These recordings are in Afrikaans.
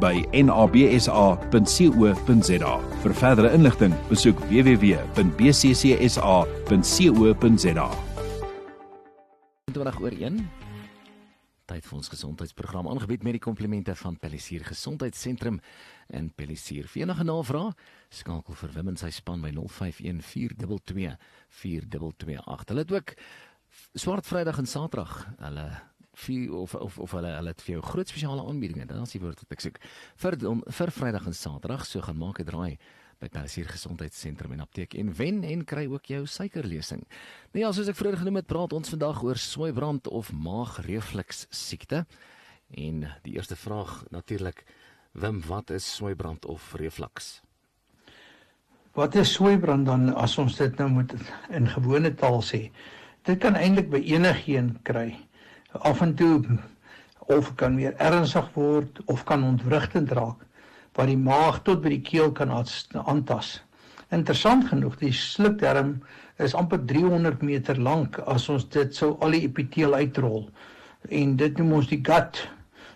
by nabsa.co.za. Vir verdere inligting, besoek www.bccsa.co.za. 20 oor 1 tyd vir ons gesondheidsprogram aangebied met die komplimente van Pellisier Gesondheidssentrum in Pellisier. Vir enige navrae, skakel vir Wim en sy span by 0514224228. Hulle het ook Swart Vrydag en Saterdag. Hulle vier of of of hulle hulle het vir jou groot spesiale aanbiedinge. Dan is die woord wat ek soek. Vir om, vir Vrydag en Saterdag so gaan maak 'n draai by Pelsier Gesondheidssentrum en Apteek en wen en kry ook jou suikerlesing. Nee, ja, soos ek vroeër genoem het, praat ons vandag oor swaaiband of maagreflux siekte. En die eerste vraag natuurlik, Wim, wat is swaaiband of reflux? Wat is swaaiband dan as ons dit nou moet in gewone taal sê? Dit kan eintlik by enigiemand kry af en toe of kan meer ernstig word of kan ontwrigtend raak wat die maag tot by die keel kan aantas. Interessant genoeg, die slukdarm is amper 300 meter lank as ons dit sou al die epiteel uitrol. En dit noem ons die gut.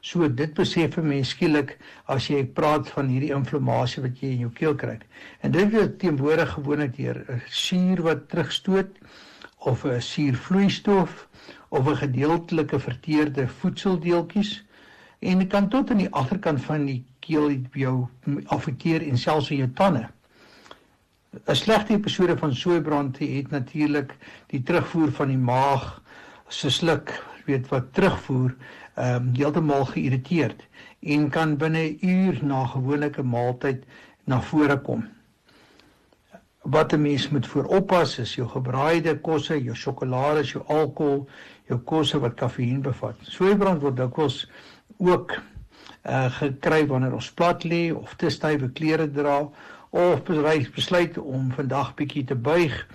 So dit besef 'n mens skielik as jy praat van hierdie inflammasie wat jy in jou keel kry. En dit word teenwoordig gewoonlik deur 'n suur wat terugstoot of 'n suurvloeistof of 'n gedeeltelike verteerde voedseldeeltjies en dit kan tot aan die agterkant van die keel jou affekteer en selfs in jou tande. 'n Slegte episode van soeibrand het natuurlik die terugvoer van die maag se sluk, weet wat terugvoer, ehm um, heeltemal geïrriteerd en kan binne uur na gewone maaltyd na vore kom wat 'n mens moet vooroppas is jou gebraaide kosse, jou sjokolade, jou alkohol, jou kosse wat kafeïen bevat. Soeibrand word dikwels ook uh gekry wanneer ons plat lê of te stywe klere dra of besluit om vandag bietjie te buig,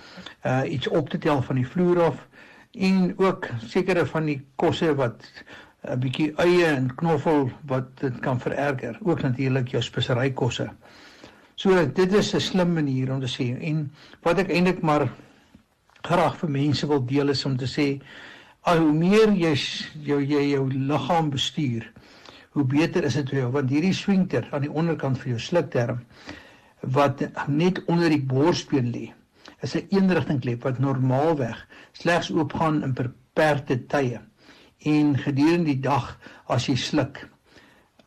uh iets op te tel van die vloer af en ook sekere van die kosse wat 'n uh, bietjie eie en knoffel wat dit kan vererger, ook natuurlik jou speserykosse. So dit is 'n slim manier om te sê en wat ek eintlik maar graag vir mense wil deel is om te sê al hoe meer jy jou jy jou liggaam bestuur, hoe beter is dit vir jou want hierdie swingter aan die onderkant van jou slukterm wat net onder die borsbeen lê, is 'n eenrigting klep wat normaalweg slegs oopgaan in beperkte tye en gedurende die dag as jy sluk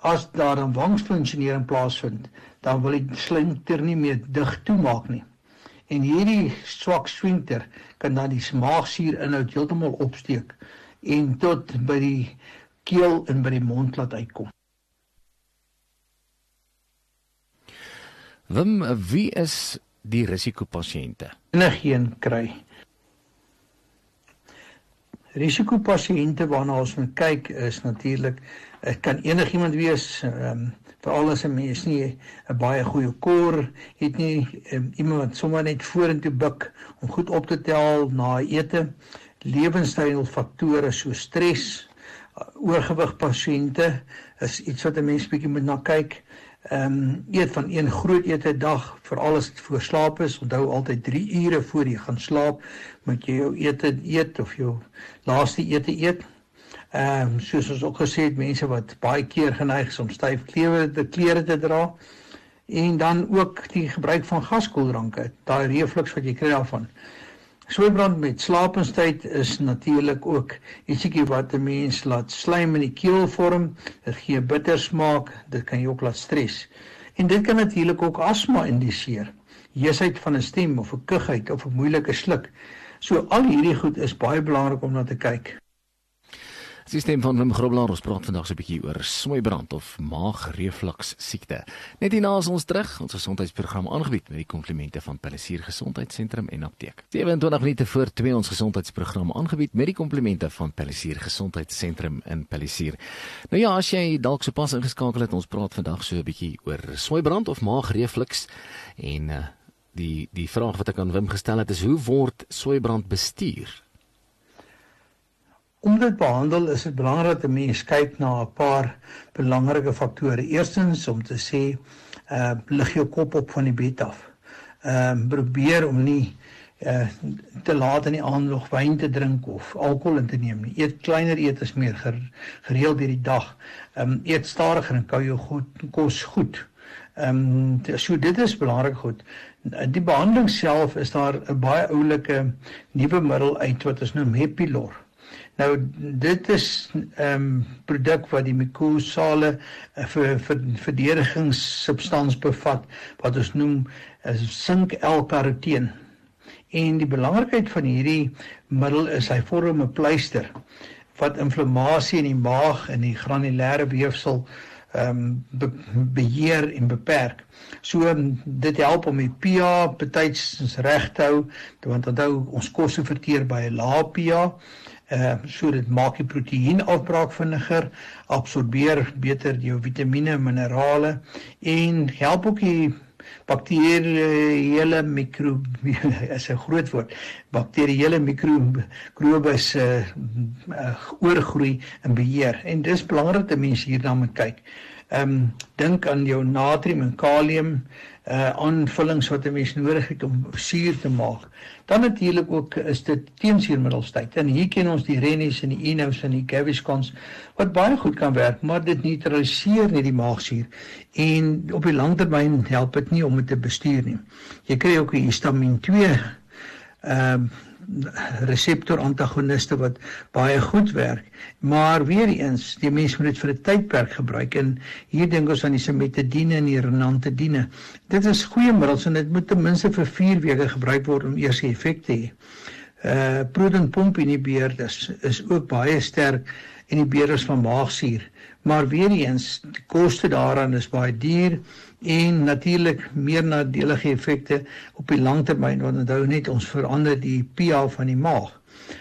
as daar 'n wangsfunksionering plaasvind, dan wil die slinkter nie meer dig toemaak nie. En hierdie swak swinkter kan dan die maagsuur inhoud heeltemal opsteek en tot by die keel en by die mond laat uitkom. Wim, wie is die risikopasiënte? Enigeen kry. Risikopasiënte waarna ons moet kyk is natuurlik Dit kan enigiemand wees, ehm um, veral as 'n mens nie 'n baie goeie kor het nie, um, iemand wat sommer net vorentoe buig om goed op te tel na ete, lewenstylfaktore so stres, oorgewig pasiënte is iets wat 'n mens bietjie moet na kyk. Ehm um, eet van een groot ete dag, veral as dit voor slaap is, onthou altyd 3 ure voor jy gaan slaap, moet jy jou ete eet of jou laaste ete eet. Ehm um, soos ons ook gesê het, mense wat baie keer geneig is om styf klere te klere te dra. En dan ook die gebruik van gaskoeldranke, daai reflux wat jy kry daarvan. Swembrand met slaapenstyd is natuurlik ook ietsiekie wat 'n mens laat slijm in die keel vorm. Dit gee bitter smaak, dit kan jou ook laat stres. En dit kan natuurlik ook asma indiseer. Heesheid van 'n stem of 'n kugheid of 'n moeilike sluk. So al hierdie goed is baie belangrik om na te kyk. Dis stem van Wim Grobler ons praat vandag so 'n bietjie oor sweibrand of maagreflux siekte. Net hierna is ons terug, ons gesondheidsprogram aangebied met die komplimente van Palisier Gesondheidssentrum en Apteek. 27 minute voor 2 ons gesondheidsprogram aangebied met die komplimente van Palisier Gesondheidssentrum in Palisier. Nou ja, as jy dalk so pas ingeskakel het, ons praat vandag so 'n bietjie oor sweibrand of maagreflux en uh, die die vraag wat ek aan Wim gestel het is hoe word sweibrand bestuur? Om dit behandel is dit belangrik dat 'n mens kyk na 'n paar belangrike faktore. Eerstens om te sê, uh lig jou kop op van die bed af. Ehm uh, probeer om nie uh te laat in die aand nog wyn te drink of alkohol in te neem nie. Eet kleiner eet is meer gereeld deur die dag. Ehm um, eet stadiger en kou jou goed kos goed. Ehm um, so dit is belangrik goed. Die behandeling self is daar 'n baie oulike nuwe middel uit wat ons noem Hepilor. Nou dit is 'n um, ehm, produk wat die mukosale uh, vir, vir verdedigingssubstans bevat wat ons noem as sink L-karoteen. En die belangrikheid van hierdie middel is hy vorm 'n pleister wat inflammasie in die maag en die granulêre weefsel ehm um, be, beheer en beperk. So um, dit help om die pH betyds reg te hou want onthou ons kosse verteer by 'n lae pH uh so dit maak die proteïenafbraak vinniger, absorbeer beter jou vitamiene en minerale en help ook die bakterieële mikro is 'n groot woord. Bakterieële mikrobes uh, uh oorgroei en beheer. En dis belangrik dat mense hierna moet kyk. Ehm um, dink aan jou natrium en kalium uh aanvullings wat 'n mens nodig het om suur te maak. Dan natuurlik ook is dit teensuurmiddels tyd. En hier ken ons die Rennies en die Enos en die Gaviscons wat baie goed kan werk, maar dit neutraliseer nie die maagsuur en op die langtermyn help dit nie om dit te bestuur nie. Jy kry ook die histamin 2 ehm uh, reseptor antagoniste wat baie goed werk. Maar weer eens, die mens moet dit vir 'n tydperk gebruik en hier dink ons aan die simetidine en die ranitidine. Dit is goeie middels en dit moet ten minste vir 4 weke gebruik word om eers effek te hê. Uh protonpomp inhibeerders is ook baie sterk en die beerders van maagsuur. Maar weer eens, die koste daaraan is baie duur en natuurlik meer nadelige effekte op die langtermyn want onthou net ons verander die pH van die maag.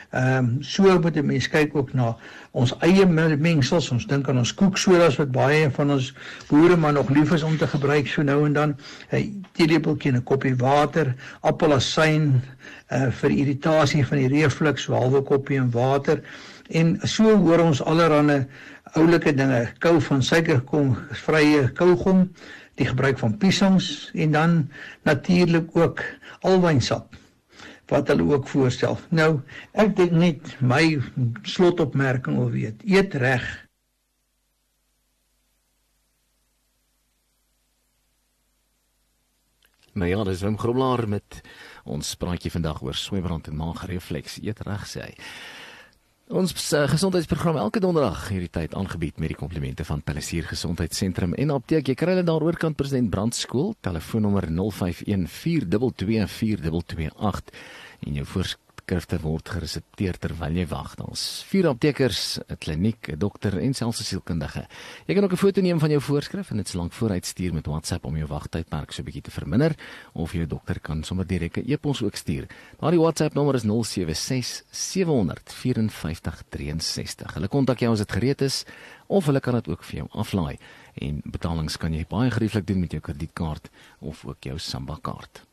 Ehm um, so moet 'n mens kyk ook na ons eie mengsels. Ons dink aan ons koeksodas wat baie van ons boere maar nog lief is om te gebruik so nou en dan. 'n Teelepeltjie en 'n koppie water, appelasyn uh vir irritasie van die reflux, so halwe koppie en water. En so hoor ons allerlei oulike dinge, kou van suikerkom, vrye kougom die gebruik van piesangs en dan natuurlik ook alwynsap wat hulle ook voorstel. Nou, ek dink net my slotopmerking wil weet, eet reg. Nou ja, dis 'n groblaar met ons praatjie vandag oor swembrand en maagrefleks. Eet reg sê hy. Ons uh, gesondheidsprogram elke donderdag hierdie tyd aangebied met die komplimente van Palisier Gesondheidssentrum en apteek. Jy kry hulle daar oorkant president Brandskool, telefoonnommer 051 422 4228 en jou voorskrifte skrifte word geresepteer terwyl jy wag. Daar's vier aptekers, 'n kliniek, 'n dokter en selfs 'n sielkundige. Jy kan ook 'n foto neem van jou voorskrif en dit se lank vooruit stuur met WhatsApp om jou wagtydperk so 'n bietjie te verminder of jou dokter kan sommer direk 'n e-pos ook stuur. Daardie WhatsApp nommer is 076 700 5463. Hulle kontak jou as dit gereed is of hulle kan dit ook vir jou aflaai en betalings kan jy baie gerieflik doen met jou kredietkaart of ook jou Samba kaart.